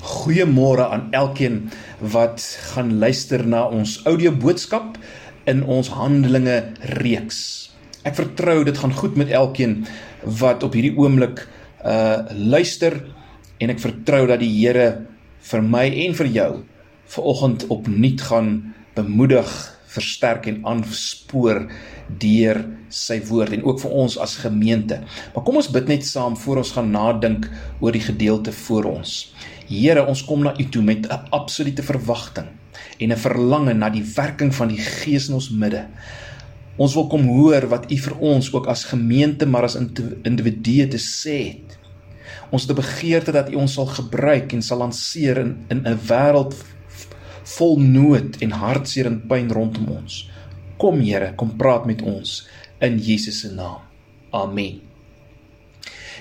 Goeiemôre aan elkeen wat gaan luister na ons audio boodskap in ons Handelinge reeks. Ek vertrou dit gaan goed met elkeen wat op hierdie oomblik uh luister en ek vertrou dat die Here vir my en vir jou vanoggend opnuut gaan bemoedig, versterk en aanspoor deur sy woord en ook vir ons as gemeente. Maar kom ons bid net saam voor ons gaan nadink oor die gedeelte voor ons. Here, ons kom na U toe met 'n absolute verwagting en 'n verlange na die werking van die Gees in ons midde. Ons wil kom hoor wat U vir ons ook as gemeente maar as individue te sê het. Ons het 'n begeerte dat U ons sal gebruik en sal lanseer in in 'n wêreld vol nood en hartseer en pyn rondom ons. Kom Here, kom praat met ons in Jesus se naam. Amen.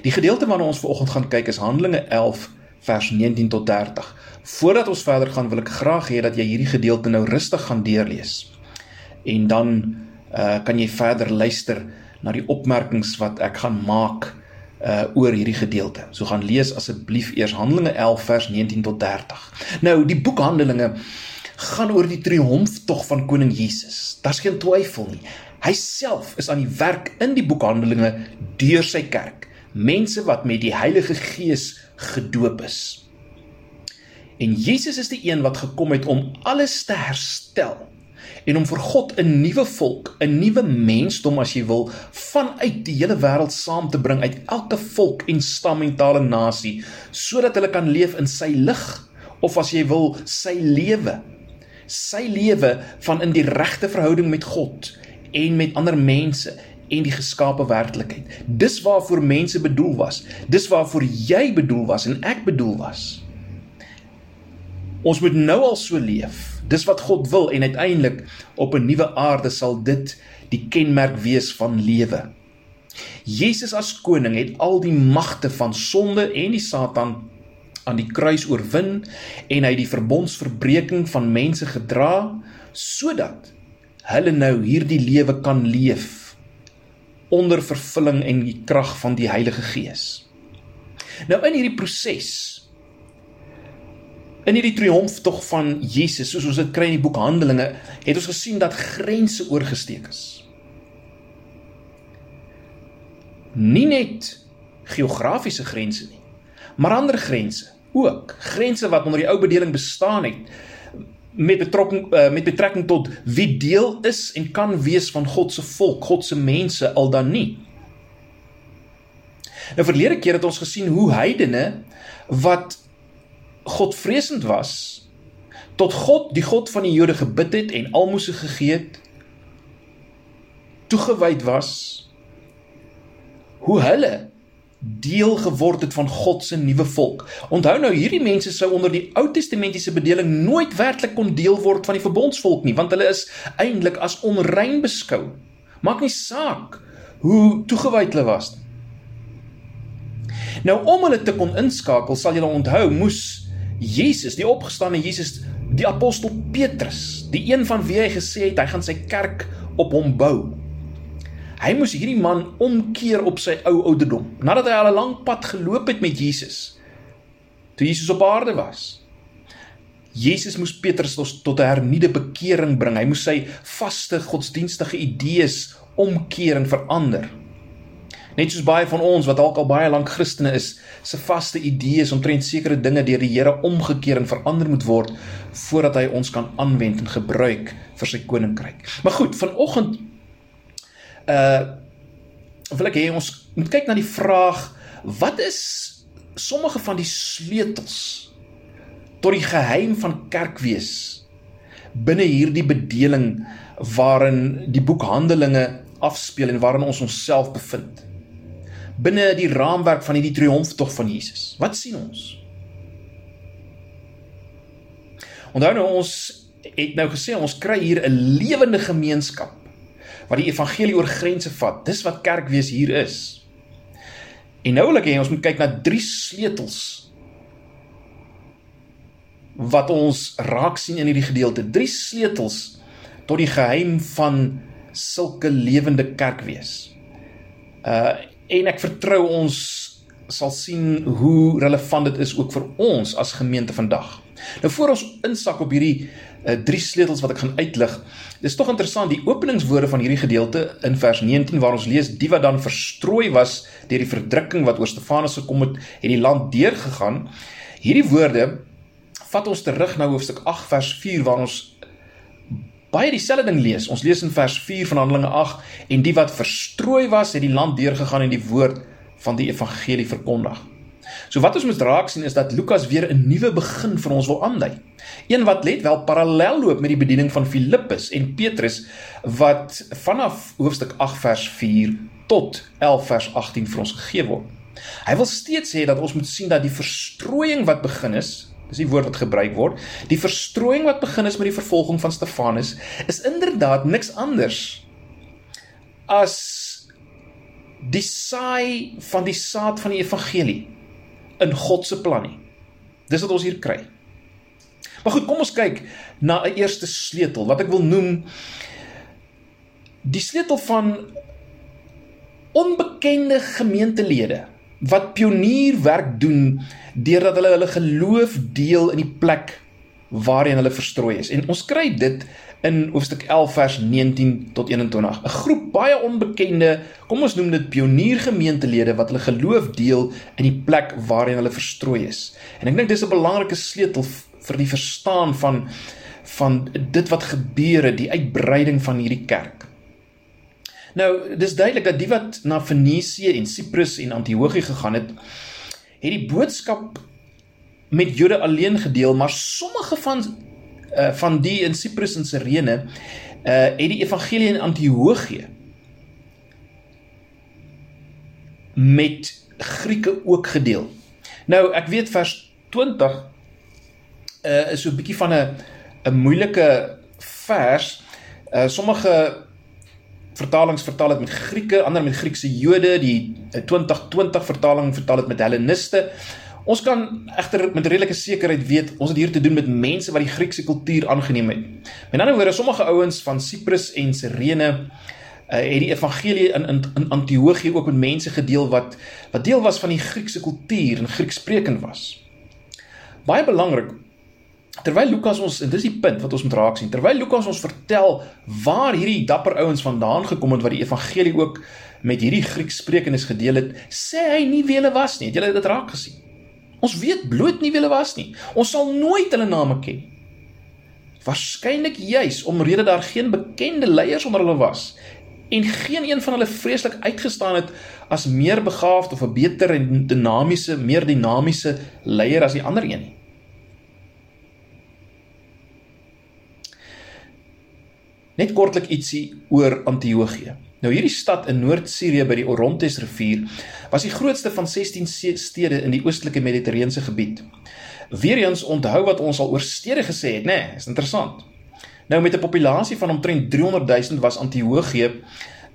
Die gedeelte waarna ons vanoggend gaan kyk is Handelinge 11 vers 19 tot 30. Voordat ons verder gaan, wil ek graag hê dat jy hierdie gedeelte nou rustig gaan deurlees. En dan uh kan jy verder luister na die opmerkings wat ek gaan maak uh oor hierdie gedeelte. So gaan lees asseblief eers Handelinge 11 vers 19 tot 30. Nou, die boek Handelinge gaan oor die triomftog van koning Jesus. Daar's geen twyfel nie. Hy self is aan die werk in die boek Handelinge deur sy kerk. Mense wat met die Heilige Gees gedoop is. En Jesus is die een wat gekom het om alles te herstel en om vir God 'n nuwe volk, 'n nuwe mensdom as jy wil, vanuit die hele wêreld saam te bring uit elke volk en stam en taal en nasie, sodat hulle kan leef in sy lig of as jy wil, sy lewe. Sy lewe van in die regte verhouding met God en met ander mense en die geskape werklikheid. Dis waarvoor mense bedoel was. Dis waarvoor jy bedoel was en ek bedoel was. Ons moet nou al so leef. Dis wat God wil en uiteindelik op 'n nuwe aarde sal dit die kenmerk wees van lewe. Jesus as koning het al die magte van sonde en die Satan aan die kruis oorwin en hy die verbondsverbreeking van mense gedra sodat hulle nou hierdie lewe kan leef onder vervulling en die krag van die Heilige Gees. Nou in hierdie proses in hierdie triomftog van Jesus, soos ons dit kry in die boek Handelinge, het ons gesien dat grense oorgesteek is. Nie net geografiese grense nie, maar ander grense ook, grense wat onder die ou bedeling bestaan het met betrekking uh, met betrekking tot wie deel is en kan wees van God se volk, God se mense al dan nie. Nou verlede keer het ons gesien hoe heidene wat Godvreesend was tot God, die God van die Jode gebid het en almoses gegee het, toegewyd was hoe hulle deel geword het van God se nuwe volk. Onthou nou hierdie mense sou onder die Ou Testamentiese bedeling nooit werklik kon deel word van die verbondsvolk nie, want hulle is eintlik as onrein beskou. Maak nie saak hoe toegewyd hulle was nie. Nou om hulle te kon inskakel, sal julle onthou, moes Jesus, die opgestane Jesus, die apostel Petrus, die een van wie hy gesê het hy gaan sy kerk op hom bou, Hy moes hierdie man omkeer op sy ou ouderdom, nadat hy al 'n lang pad geloop het met Jesus. Toe Jesus op aarde was. Jesus moes Petrus tot 'n hernieude bekering bring. Hy moes sy vaste godsdienstige idees omkeer en verander. Net soos baie van ons wat dalk al baie lank Christene is, se vaste idees omtrent sekere dinge deur die Here omgekeer en verander moet word voordat hy ons kan aanwend en gebruik vir sy koninkryk. Maar goed, vanoggend uh wil ek hê ons moet kyk na die vraag wat is sommige van die sleutels tot die geheim van kerkwees binne hierdie bedeling waarin die boek Handelinge afspeel en waarin ons onsself bevind? Binne die raamwerk van hierdie triomftog van Jesus. Wat sien ons? Onthou nou ons het nou gesê ons kry hier 'n lewende gemeenskap wat die evangelie oor grense vat. Dis wat kerkwees hier is. En nou wil ek hê ons moet kyk na drie sleutels wat ons raak sien in hierdie gedeelte. Drie sleutels tot die geheim van sulke lewende kerkwees. Uh en ek vertrou ons sal sien hoe relevant dit is ook vir ons as gemeente vandag. Nou voor ons insak op hierdie uh, drie sleutels wat ek gaan uitlig, dis tog interessant die openingswoorde van hierdie gedeelte in vers 19 waar ons lees die wat dan verstrooi was deur die verdrukking wat oor Stefanus gekom het, het die land deurgegaan. Hierdie woorde vat ons terug na hoofstuk 8 vers 4 waar ons baie dieselfde ding lees. Ons lees in vers 4 van Handelinge 8 en die wat verstrooi was, het die land deurgegaan en die woord van die evangelie verkondig. So wat ons moet raak sien is dat Lukas weer 'n nuwe begin vir ons wil aandui. Een wat let wel parallel loop met die bediening van Filippus en Petrus wat vanaf hoofstuk 8 vers 4 tot 11 vers 18 vir ons gegee word. Hy wil steeds sê dat ons moet sien dat die verstrooiing wat begin is, dis die woord wat gebruik word, die verstrooiing wat begin is met die vervolging van Stefanus is inderdaad niks anders as die saai van die saad van die evangelie in God se plan nie. Dis wat ons hier kry. Maar goed, kom ons kyk na 'n eerste sleutel wat ek wil noem die sleutel van onbekende gemeentelede wat pionierwerk doen deurdat hulle hulle geloof deel in die plek waarheen hulle verstrooi is. En ons kry dit in hoofstuk 11 vers 19 tot 21. 'n Groep baie onbekende, kom ons noem dit pioniergemeentelede wat hulle geloof deel in die plek waarheen hulle verstrooi is. En ek dink dis 'n belangrike sleutel vir die verstaan van van dit wat gebeur het, die uitbreiding van hierdie kerk. Nou, dis duidelik dat die wat na Fenisië en Siprus en Antiochië gegaan het, het die boodskap met Jode alleen gedeel, maar sommige van uh, van die in Siprus en Sirene uh het die evangelie in Antiochië met Grieke ook gedeel. Nou ek weet vers 20 uh is so 'n bietjie van 'n 'n moeilike vers. Uh sommige vertalings vertaal dit met Grieke, ander met Griekse Jode, die 2020 vertaling vertaal dit met Helleniste. Ons kan egter met redelike sekerheid weet ons het hier te doen met mense wat die Griekse kultuur aangeneem het. Met ander woorde, sommige ouens van Siprus en Sirene uh, het die evangelie in in, in Antiochië ook met mense gedeel wat wat deel was van die Griekse kultuur en Griekssprekend was. Baie belangrik Terwyl Lukas ons en dis die punt wat ons moet raak sien. Terwyl Lukas ons vertel waar hierdie dapper ouens vandaan gekom het wat die evangelie ook met hierdie Griekssprekendes gedeel het, sê hy nie wie hulle was nie. Het julle dit raak gesien? Ons weet bloot nie wie hulle was nie. Ons sal nooit hulle name ken. Waarskynlik juis omrede daar geen bekende leiers onder hulle was en geen een van hulle vreeslik uitgestaan het as meer begaafd of 'n beter en dinamiese, meer dinamiese leier as die ander een nie. Net kortlik ietsie oor Antiochië. Nou hierdie stad in Noord-Sirië by die Orontes rivier was die grootste van 16 stede in die oostelike Mediterrane gebied. Weereens onthou wat ons al oor stede gesê het, nê? Nee, is interessant. Nou met 'n populasie van omtrent 300 000 was Antiochië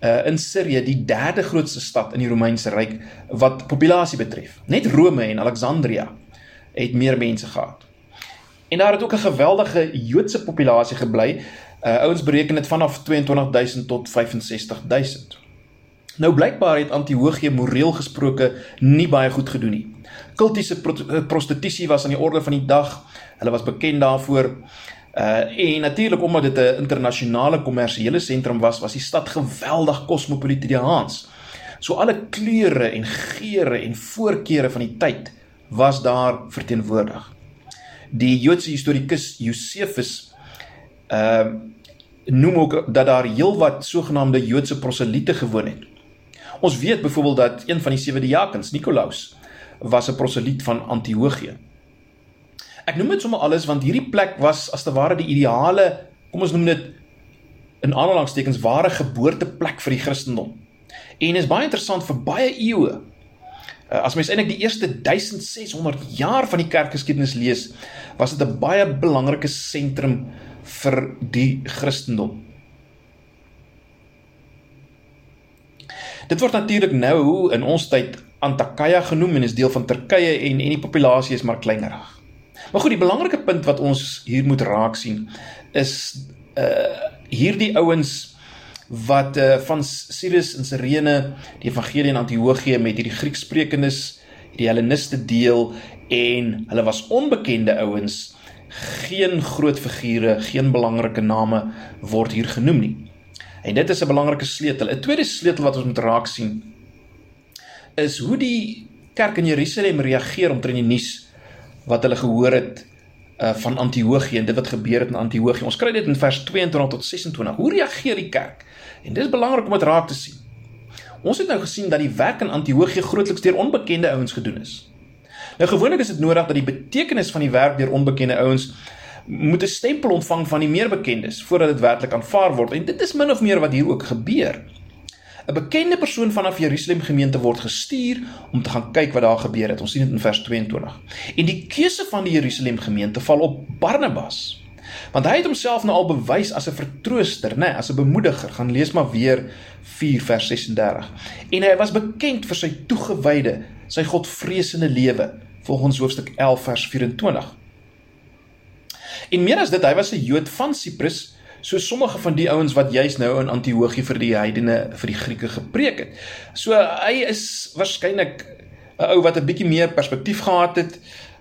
uh, in Sirië die derde grootste stad in die Romeinse ryk wat populasie betref. Net Rome en Alexandria het meer mense gehad. En daar het ook 'n geweldige Joodse populasie gebly Uh ouens bereken dit vanaf 22000 tot 65000. Nou blykbaar het Antiochië moreel gesproke nie baie goed gedoen nie. Kultiese eh, prostitusie was aan die orde van die dag. Hulle was bekend daarvoor. Uh en natuurlik omdat dit 'n internasionale kommersiële sentrum was, was die stad geweldig kosmopolitiaans. So alle kleure en geure en voorkeure van die tyd was daar verteenwoordig. Die Joodse historikus Josephus ehm uh, noem ook dat daar heelwat sogenaamde Joodse proseliete gewoon het. Ons weet byvoorbeeld dat een van die sewe diakens, Nikolaus, was 'n proseliet van Antiochië. Ek noem dit sommer alles want hierdie plek was as te ware die ideale, kom ons noem dit in aanhalingstekens ware geboorteplek vir die Christendom. En is baie interessant vir baie eeue. Uh, as mens eintlik die eerste 1600 jaar van die kerkgeskiedenis lees, was dit 'n baie belangrike sentrum vir die Christendom. Dit word natuurlik nou in ons tyd Antakya genoem en is deel van Turkye en en die populasie is maar kleinerig. Maar goed, die belangrike punt wat ons hier moet raak sien is uh hierdie ouens wat uh van Sirius en Sirene die evangelie in Antiochië met hierdie Griekssprekendes die Helleniste deel en hulle was onbekende ouens. Geen groot figure, geen belangrike name word hier genoem nie. En dit is 'n belangrike sleutel. 'n Tweede sleutel wat ons moet raak sien is hoe die kerk in Jerusalem reageer omtrent die nuus wat hulle gehoor het uh van Antiochië en dit wat gebeur het in Antiochië. Ons kry dit in vers 22 tot 26. Hoe reageer die kerk? En dis belangrik om dit raak te sien. Ons het nou gesien dat die werk in Antiochië grootliks deur onbekende ouens gedoen is. Nou gewoonlik is dit nodig dat die betekenis van die werk deur onbekende ouens moet 'n stempel ontvang van die meer bekendes voordat dit werklik aanvaar word. En dit is min of meer wat hier ook gebeur. 'n bekende persoon vanaf Jerusalem gemeente word gestuur om te gaan kyk wat daar gebeur het. Ons sien dit in vers 22. En die keuse van die Jerusalem gemeente val op Barnabas. Want hy het homself nou al bewys as 'n vertrooster, nê, nee, as 'n bemoediger. Gaan lees maar weer 4 vers 36. En hy was bekend vir sy toegewyde, sy godvreesende lewe, volgens hoofstuk 11 vers 24. En meer as dit, hy was 'n Jood van Siprus so sommige van die ouens wat juis nou in Antiochië vir die heidene vir die Grieke gepreek het. So hy is waarskynlik 'n ou wat 'n bietjie meer perspektief gehad het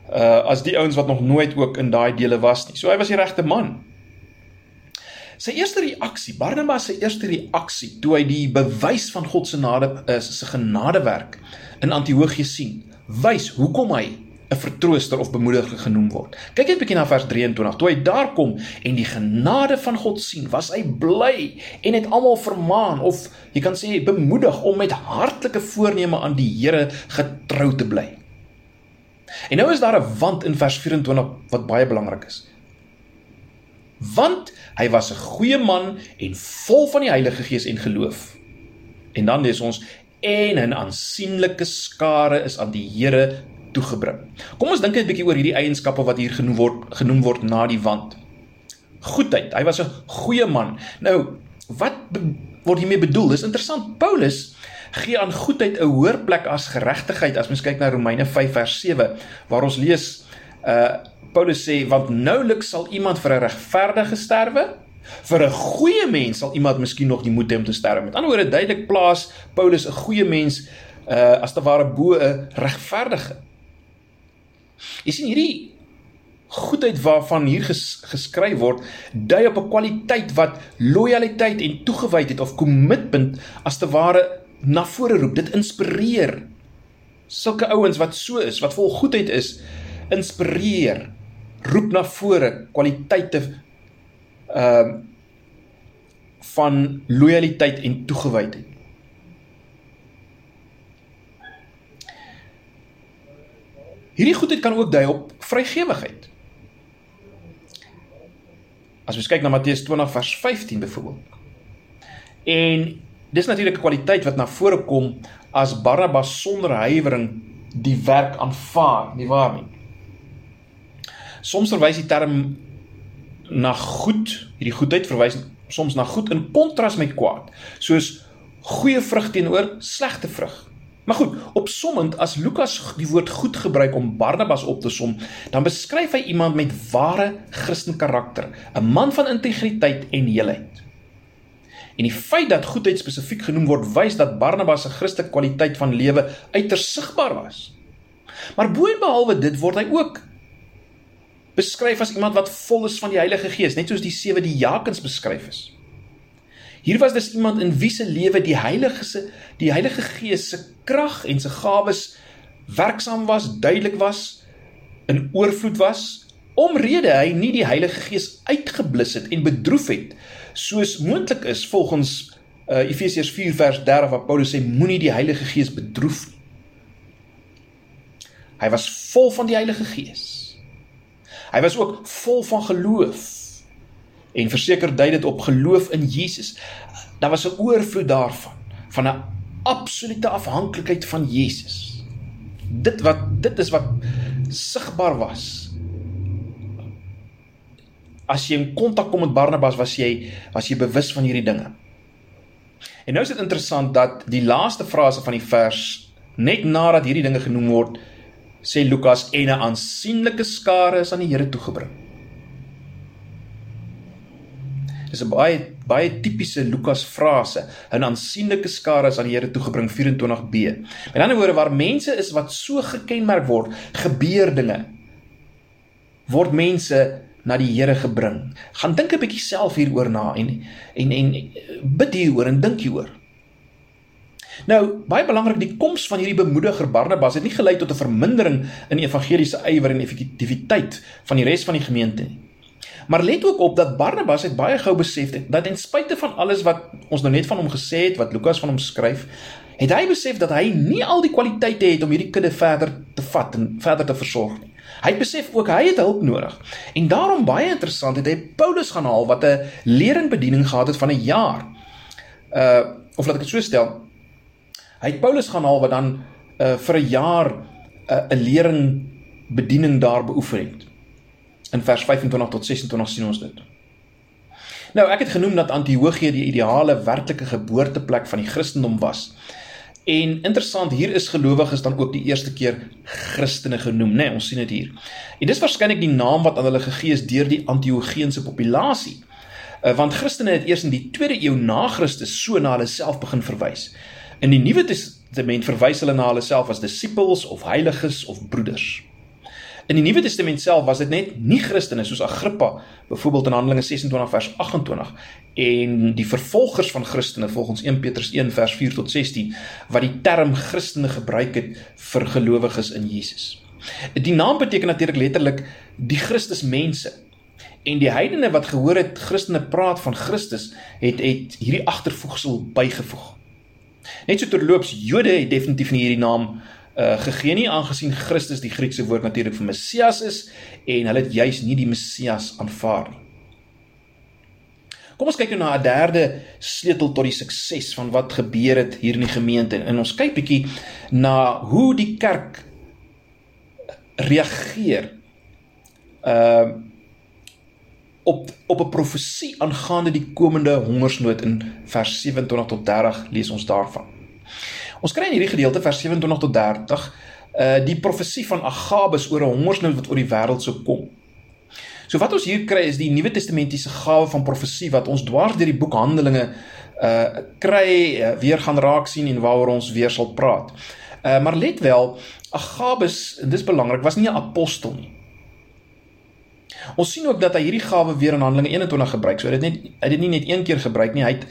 uh as die ouens wat nog nooit ook in daai dele was nie. So hy was die regte man. Sy eerste reaksie, Barnabas se eerste reaksie toe hy die bewys van God se genade is se genadewerk in Antiochië sien, wys hoekom hy 'n vertrooster of bemoediger genoem word. Kyk net 'n bietjie na vers 23. Toe hy daar kom en die genade van God sien, was hy bly en het almal vermaan of jy kan sê bemoedig om met hartlike voorneme aan die Here getrou te bly. En nou is daar 'n want in vers 24 wat baie belangrik is. Want hy was 'n goeie man en vol van die Heilige Gees en geloof. En dan lees ons en 'n aansienlike skare is aan die Here toegebring. Kom ons dink net 'n bietjie oor hierdie eienskappe wat hier genoem word genoem word na die wand. Goedheid. Hy was 'n goeie man. Nou, wat word hiermee bedoel? Dis interessant. Paulus gee aan goedheid 'n hoër plek as geregtigheid as mens kyk na Romeine 5 vers 7 waar ons lees uh Paulus sê want nouliks sal iemand vir 'n regverdige sterwe vir 'n goeie mens sal iemand miskien nog die moed hê om te sterwe. Met ander woorde duidelik plaas Paulus 'n goeie mens uh as te ware bo 'n regverdige. Jy sien hierdie goedheid waarvan hier ges, geskryf word, dui op 'n kwaliteit wat lojaliteit en toegewydheid of kommitment as te ware na vore roep. Dit inspireer. Sulke ouens wat so is, wat vol goedheid is, inspireer, roep na vore kwaliteite ehm uh, van lojaliteit en toegewydheid. Hierdie goedheid kan ook dui op vrygewigheid. As ons kyk na Matteus 20 vers 15 byvoorbeeld. En dis natuurlik 'n kwaliteit wat na vore kom as Barabbas sonder huiwering die werk aanvaar, nie waar nie? Soms verwys die term na goed, hierdie goedheid verwys soms na goed in kontras met kwaad, soos goeie vrug teenoor slegte vrug. Maar goed, opsommend as Lukas die woord goed gebruik om Barnabas op te som, dan beskryf hy iemand met ware Christen karakter, 'n man van integriteit en heelheid. En die feit dat goedheid spesifiek genoem word, wys dat Barnabas se Christelike kwaliteit van lewe uiters sigbaar was. Maar boonbehalwe dit word hy ook beskryf as iemand wat vol is van die Heilige Gees, net soos die sewe diakens beskryf is. Hier was dus iemand in wie se lewe die Heilige se die Heilige Gees se krag en se gawes werksaam was, duidelik was, in oorvloed was, omrede hy nie die Heilige Gees uitgeblus het en bedroef het soos moontlik is volgens uh, Efesiërs 4 vers 30 waar Paulus sê moenie die Heilige Gees bedroef nie. Hy was vol van die Heilige Gees. Hy was ook vol van geloof en verseker dui dit op geloof in Jesus. Daar was 'n oorvloed daarvan, van 'n absolute afhanklikheid van Jesus. Dit wat dit is wat sigbaar was. As jy in kontak kom met Barnabas, was jy was jy bewus van hierdie dinge. En nou is dit interessant dat die laaste frase van die vers net nadat hierdie dinge genoem word, sê Lukas en 'n aansienlike skare is aan die Here toegebring. Dis 'n baie baie tipiese Lukas frase. 'n Aansienlike skare is aan die Here toegebring 24b. Met ander woorde waar mense is wat so gekenmerk word, gebeur dinge. Word mense na die Here gebring. Gaan dink 'n bietjie self hieroor na en en en bid hieroor en dink hieroor. Nou, baie belangrik, die koms van hierdie bemoediger Barnabas het nie gelei tot 'n vermindering in evangeliese ywer en effektiwiteit van die res van die gemeente nie. Maar let ook op dat Barnabas het baie gou besef het dat ten spyte van alles wat ons nou net van hom gesê het, wat Lukas van hom skryf, het hy besef dat hy nie al die kwaliteite het om hierdie kudde verder te vat en verder te versorg nie. Hy besef ook hy het hulp nodig. En daarom baie interessant het hy Paulus gaan haal wat 'n leringbediening gehad het van 'n jaar. Uh of laat ek dit so stel, Hy het Paulus gaan haal wat dan uh, vir 'n jaar uh, 'n lering bediening daar beoefen het. In vers 25 tot 26 sien ons dit. Nou, ek het genoem dat Antiochië die ideale werklike geboorteplek van die Christendom was. En interessant, hier is gelowiges dan ook die eerste keer Christene genoem, né? Nee, ons sien dit hier. En dis waarskynlik die naam wat aan hulle gegee is deur die Antiochiënse populasie. Uh, want Christene het eers in die 2de eeu na Christus so na hulle self begin verwys. In die Nuwe Testament verwys hulle na hulle self as disippels of heiliges of broeders. In die Nuwe Testament self was dit net nie Christene soos Agrippa byvoorbeeld in Handelinge 26 vers 28 en die vervolgers van Christene volgens 1 Petrus 1 vers 4 tot 16 wat die term Christene gebruik het vir gelowiges in Jesus. Die naam beteken natuurlik letterlik die Christusmense. En die heidene wat gehoor het Christene praat van Christus het het hierdie agtervoegsel bygevoeg. Net so terloops, Jode het definitief nie hierdie naam uh gegee nie aangesien Christus die Griekse woord natuurlik vir Messias is en hulle het juis nie die Messias aanvaar nie. Kom ons kyk nou na 'n derde sleutel tot die sukses van wat gebeur het hier in die gemeente en ons kyk bietjie na hoe die kerk reageer uh op op 'n profesie aangaande die komende hongersnood in vers 27 tot 30 lees ons daarvan. Ons kry in hierdie gedeelte vers 27 tot 30 uh die profesie van Agabus oor 'n hongersnood wat oor die wêreld sou kom. So wat ons hier kry is die Nuwe Testamentiese gawe van profesie wat ons dwars deur die boek Handelinge uh kry uh, weer gaan raak sien en waaroor ons weer sal praat. Uh maar let wel, Agabus, en dis belangrik, was nie 'n apostel nie. Ons sien ook dat hy hierdie gawe weer in Handelinge 21 gebruik. So hy het net hy het dit nie net een keer gebruik nie. Hy het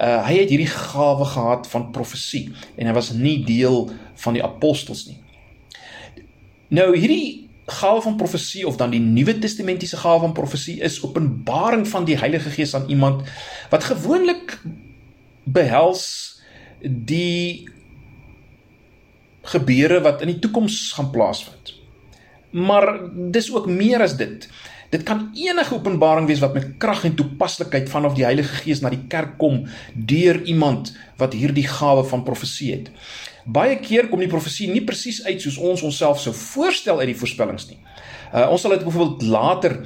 uh hy het hierdie gawe gehad van profesie en hy was nie deel van die apostels nie. Nou hierdie gawe van profesie of dan die Nuwe Testamentiese gawe van profesie is openbaring van die Heilige Gees aan iemand wat gewoonlik behels die gebeure wat in die toekoms gaan plaasvind. Maar dis ook meer as dit. Dit kan enige openbaring wees wat met krag en toepaslikheid vanaf die Heilige Gees na die kerk kom deur iemand wat hierdie gawe van profesie het. Baie keer kom die profesie nie presies uit soos ons onsself sou voorstel uit die voorspellings nie. Uh, ons sal dit byvoorbeeld later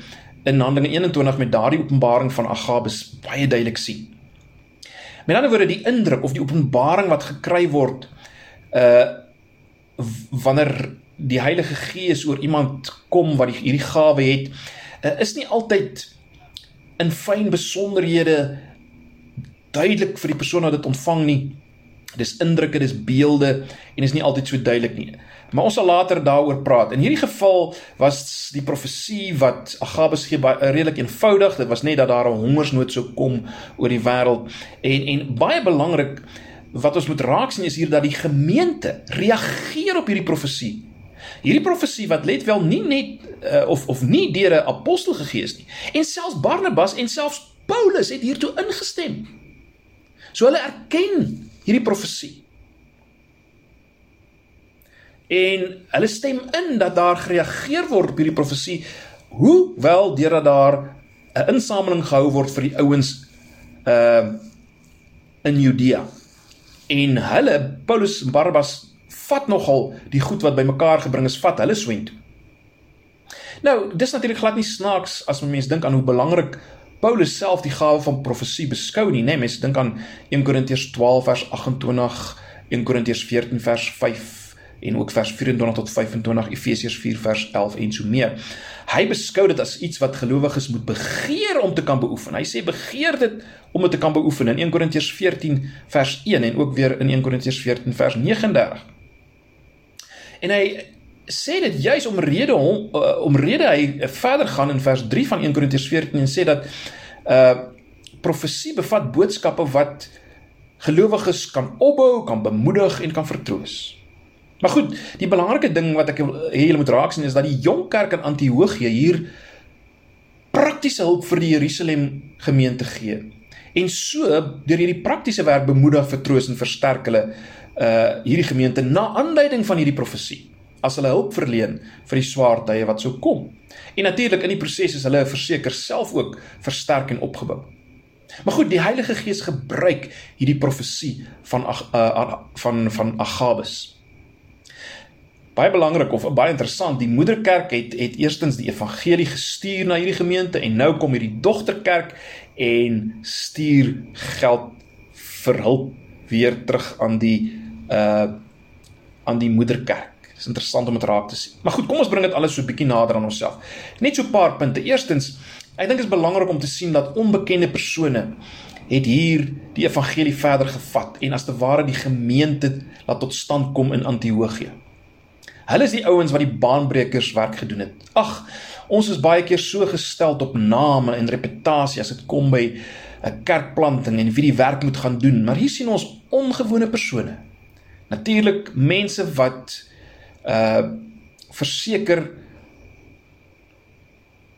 in Handelinge 21 met daardie openbaring van Agabus baie duidelik sien. Met ander woorde die indruk of die openbaring wat gekry word uh wanneer die Heilige Gees oor iemand kom wat die, hierdie gawe het, uh, is nie altyd in fyn besonderhede duidelik vir die persoon wat dit ontvang nie. Dis indrukke, dis beelde en is nie altyd so duidelik nie. Maar ons sal later daaroor praat. In hierdie geval was die profesie wat Agabus gee baie redelik eenvoudig. Dit was net dat daar 'n hongersnood sou kom oor die wêreld en en baie belangrik wat ons moet raak sien is hier dat die gemeente reageer op hierdie profesie Hierdie profesie wat let wel nie net uh, of of nie deur 'n apostel gegee is nie. En selfs Barnabas en selfs Paulus het hiertoe ingestem. So hulle erken hierdie profesie. En hulle stem in dat daar gereageer word op hierdie profesie, hoewel deurdat daar 'n insameling gehou word vir die ouens uh in Judea. En hulle Paulus en Barnabas vat nogal die goed wat bymekaar gebring is, vat hulle swent. Nou, dis natuurlik glad nie snaaks as mense dink aan hoe belangrik Paulus self die gawe van profesie beskou nie, né? Nee, mense dink aan 1 Korintiërs 12 vers 28, 1 Korintiërs 14 vers 5 en ook vers 24 tot 25 Efesiërs 4 vers 11 en so meer. Hy beskou dit as iets wat gelowiges moet begeer om te kan beoefen. Hy sê begeer dit om dit te kan beoefen in 1 Korintiërs 14 vers 1 en ook weer in 1 Korintiërs 14 vers 39. En hy sê dit juis om rede hom uh, om rede hy verder gaan in vers 3 van 1 Korintiërs 14 en sê dat uh profesie bevat boodskappe wat gelowiges kan opbou, kan bemoedig en kan vertroos. Maar goed, die belangrike ding wat ek julle moet raak sien is dat die jong kerk in Antiochië hier praktiese hulp vir die Jerusalem gemeente gee. En so deur hierdie praktiese werk bemoedig, vertroos en versterk hulle uh hierdie gemeente na aanleiding van hierdie profesie as hulle hulp verleen vir die swaar tye wat sou kom. En natuurlik in die proses is hulle verseker self ook versterk en opgebou. Maar goed, die Heilige Gees gebruik hierdie profesie van uh, van van Agabus. Baie belangrik of baie interessant, die moederkerk het het eerstens die evangelie gestuur na hierdie gemeente en nou kom hierdie dogterkerk en stuur geld vir hulp weer terug aan die uh aan die moederkerk. Dit is interessant om dit raak te sien. Maar goed, kom ons bring dit alles so 'n bietjie nader aan onsself. Net so 'n paar punte. Eerstens, ek dink dit is belangrik om te sien dat onbekende persone het hier die evangelie verder gevat en as te ware die gemeente laat tot stand kom in Antiochië. Hulle is die ouens wat die baanbrekers werk gedoen het. Ag, ons is baie keer so gestel op name en reputasie as dit kom by 'n kerkplanting en wie die werk moet gaan doen, maar hier sien ons ongewone persone. Natuurlik mense wat uh verseker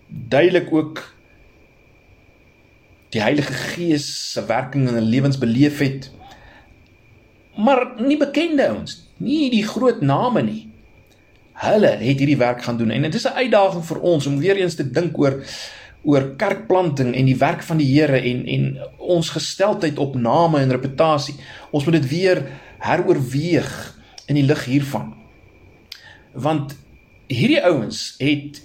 duidelik ook die Heilige Gees se werking in hulle lewens beleef het. Maar nie bekende ouens, nie die groot name nie. Hulle het hierdie werk gaan doen en dit is 'n uitdaging vir ons om weer eens te dink oor oor kerkplanting en die werk van die Here en en ons gesteldheid op name en reputasie. Ons moet dit weer heroorweeg in die lig hiervan. Want hierdie ouens het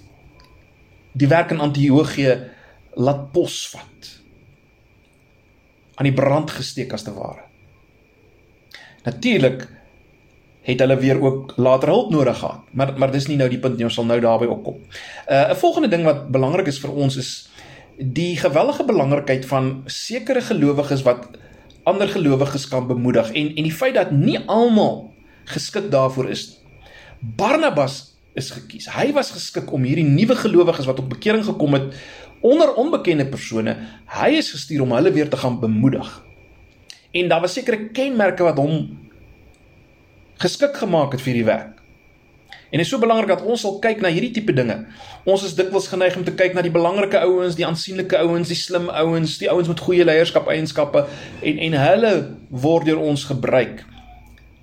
die werk in Antiochië laat posvat. aan die brand gesteek as te ware. Natuurlik het hulle weer ook later hulp nodig gehad, maar maar dis nie nou die punt nie, ons sal nou daarby opkom. Uh 'n volgende ding wat belangrik is vir ons is die gewellige belangrikheid van sekere gelowiges wat ander gelowiges kan bemoedig en en die feit dat nie almal geskik daarvoor is nie. Barnabas is gekies. Hy was geskik om hierdie nuwe gelowiges wat op bekering gekom het onder onbekende persone, hy is gestuur om hulle weer te gaan bemoedig. En daar was sekere kenmerke wat hom geskik gemaak het vir hierdie werk. En dit is so belangrik dat ons sal kyk na hierdie tipe dinge. Ons is dikwels geneig om te kyk na die belangrike ouens, die aansienlike ouens, die slim ouens, die ouens met goeie leierskap eienskappe en en hulle word deur ons gebruik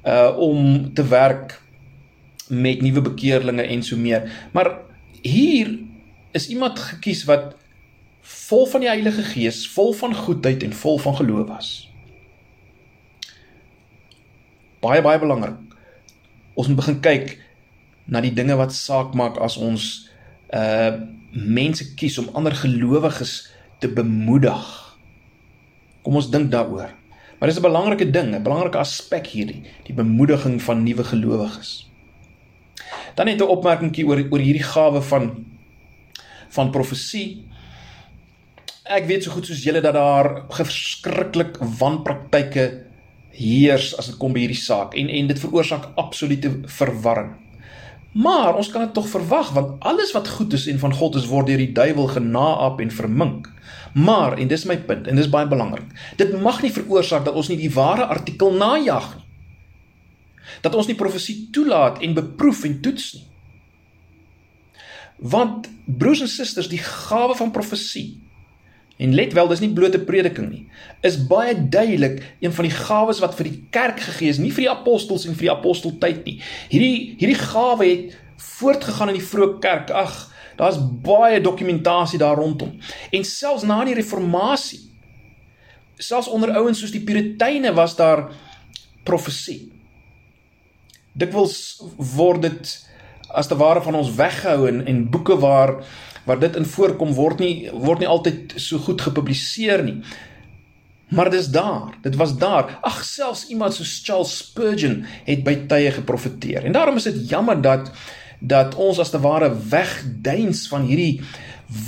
uh om te werk met nuwe bekeerlinge en so meer. Maar hier is iemand gekies wat vol van die Heilige Gees, vol van goedheid en vol van geloof was. Baie baie belangrik. Ons moet begin kyk na die dinge wat saak maak as ons uh mense kies om ander gelowiges te bemoedig. Kom ons dink daaroor. Maar dis 'n belangrike ding, 'n belangrike aspek hierdie, die bemoediging van nuwe gelowiges. Dan net 'n opmerkingie oor oor hierdie gawe van van profesie. Ek weet so goed soos julle dat daar verskriklik wanpraktyke heers as dit kom by hierdie saak en en dit veroorsaak absolute verwarring. Maar ons kan dit tog verwag want alles wat goed is en van God is word deur die duiwel genaap en vermink. Maar en dis my punt en dis baie belangrik. Dit mag nie veroorsaak dat ons nie die ware artikel najag nie dat ons nie profesie toelaat en beproef en toets nie. Want broers en susters, die gawe van profesie en let wel, dis nie blote prediking nie, is baie duidelik een van die gawes wat vir die kerk gegee is, nie vir die apostels en vir die aposteltyd nie. Hierdie hierdie gawe het voortgegaan in die vroeë kerk. Ag, daar's baie dokumentasie daar rondom. En selfs na die reformatie, selfs onder ouens soos die Puriteine was daar profesie dikwels word dit as te ware van ons weggehou en en boeke waar waar dit in voorkom word nie word nie altyd so goed gepubliseer nie. Maar dis daar. Dit was daar. Ag selfs iemand soos Charles Spurgeon het by tye geprofeteer. En daarom is dit jammer dat dat ons as te ware wegduins van hierdie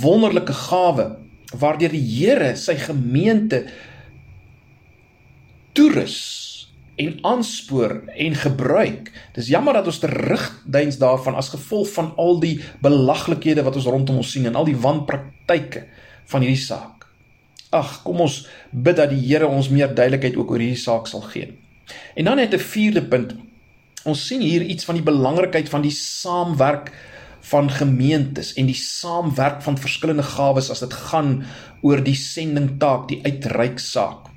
wonderlike gawe waardeur die Here sy gemeente toerus en aanspoor en gebruik. Dis jammer dat ons terugduins daarvan as gevolg van al die belaglikhede wat ons rondom ons sien en al die wanpraktyke van hierdie saak. Ag, kom ons bid dat die Here ons meer duidelikheid ook oor hierdie saak sal gee. En dan net 'n vierde punt. Ons sien hier iets van die belangrikheid van die saamwerk van gemeentes en die saamwerk van verskillende gawes as dit gaan oor die sendingtaak, die uitreik saak.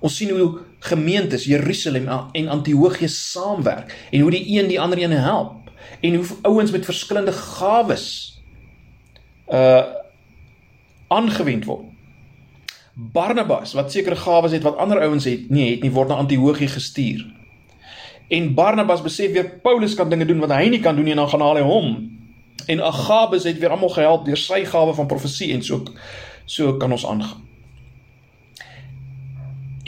Ons sien hoe gemeentes Jerusalem en Antiochië saamwerk en hoe die een die ander een help en hoe ouens met verskillende gawes uh aangewend word. Barnabas wat sekere gawes het wat ander ouens het, nee, het nie word na Antiochië gestuur. En Barnabas besef weer Paulus kan dinge doen wat hy nie kan doen nie en dan gaan haal hy hom. En Agabus het weer almal gehelp deur sy gawe van profesie en so so kan ons aangaan.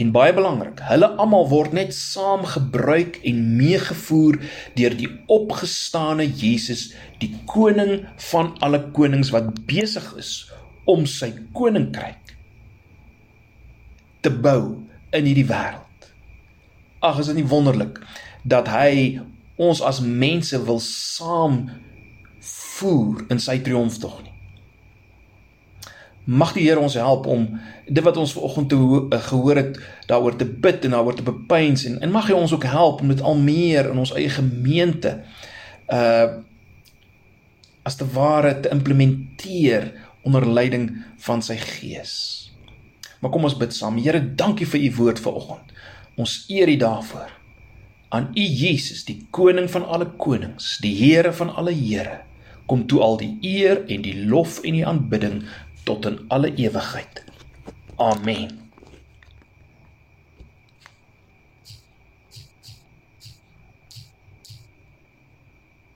En baie belangrik, hulle almal word net saam gebruik en meegevoer deur die opgestane Jesus, die koning van alle konings wat besig is om sy koninkryk te bou in hierdie wêreld. Ag, is dit nie wonderlik dat hy ons as mense wil saam voer in sy triomftog nie. Mag die Here ons help om dit wat ons vanoggend te uh, gehoor het daaroor te bid en daaroor te bepeins en en mag hy ons ook help om dit al meer in ons eie gemeente uh as te ware te implementeer onder leiding van sy gees. Maar kom ons bid saam. Here, dankie vir u woord vanoggend. Ons eer u daarvoor. Aan u Jesus, die koning van alle konings, die Here van alle Here, kom toe al die eer en die lof en die aanbidding tot in alle ewigheid. Amen.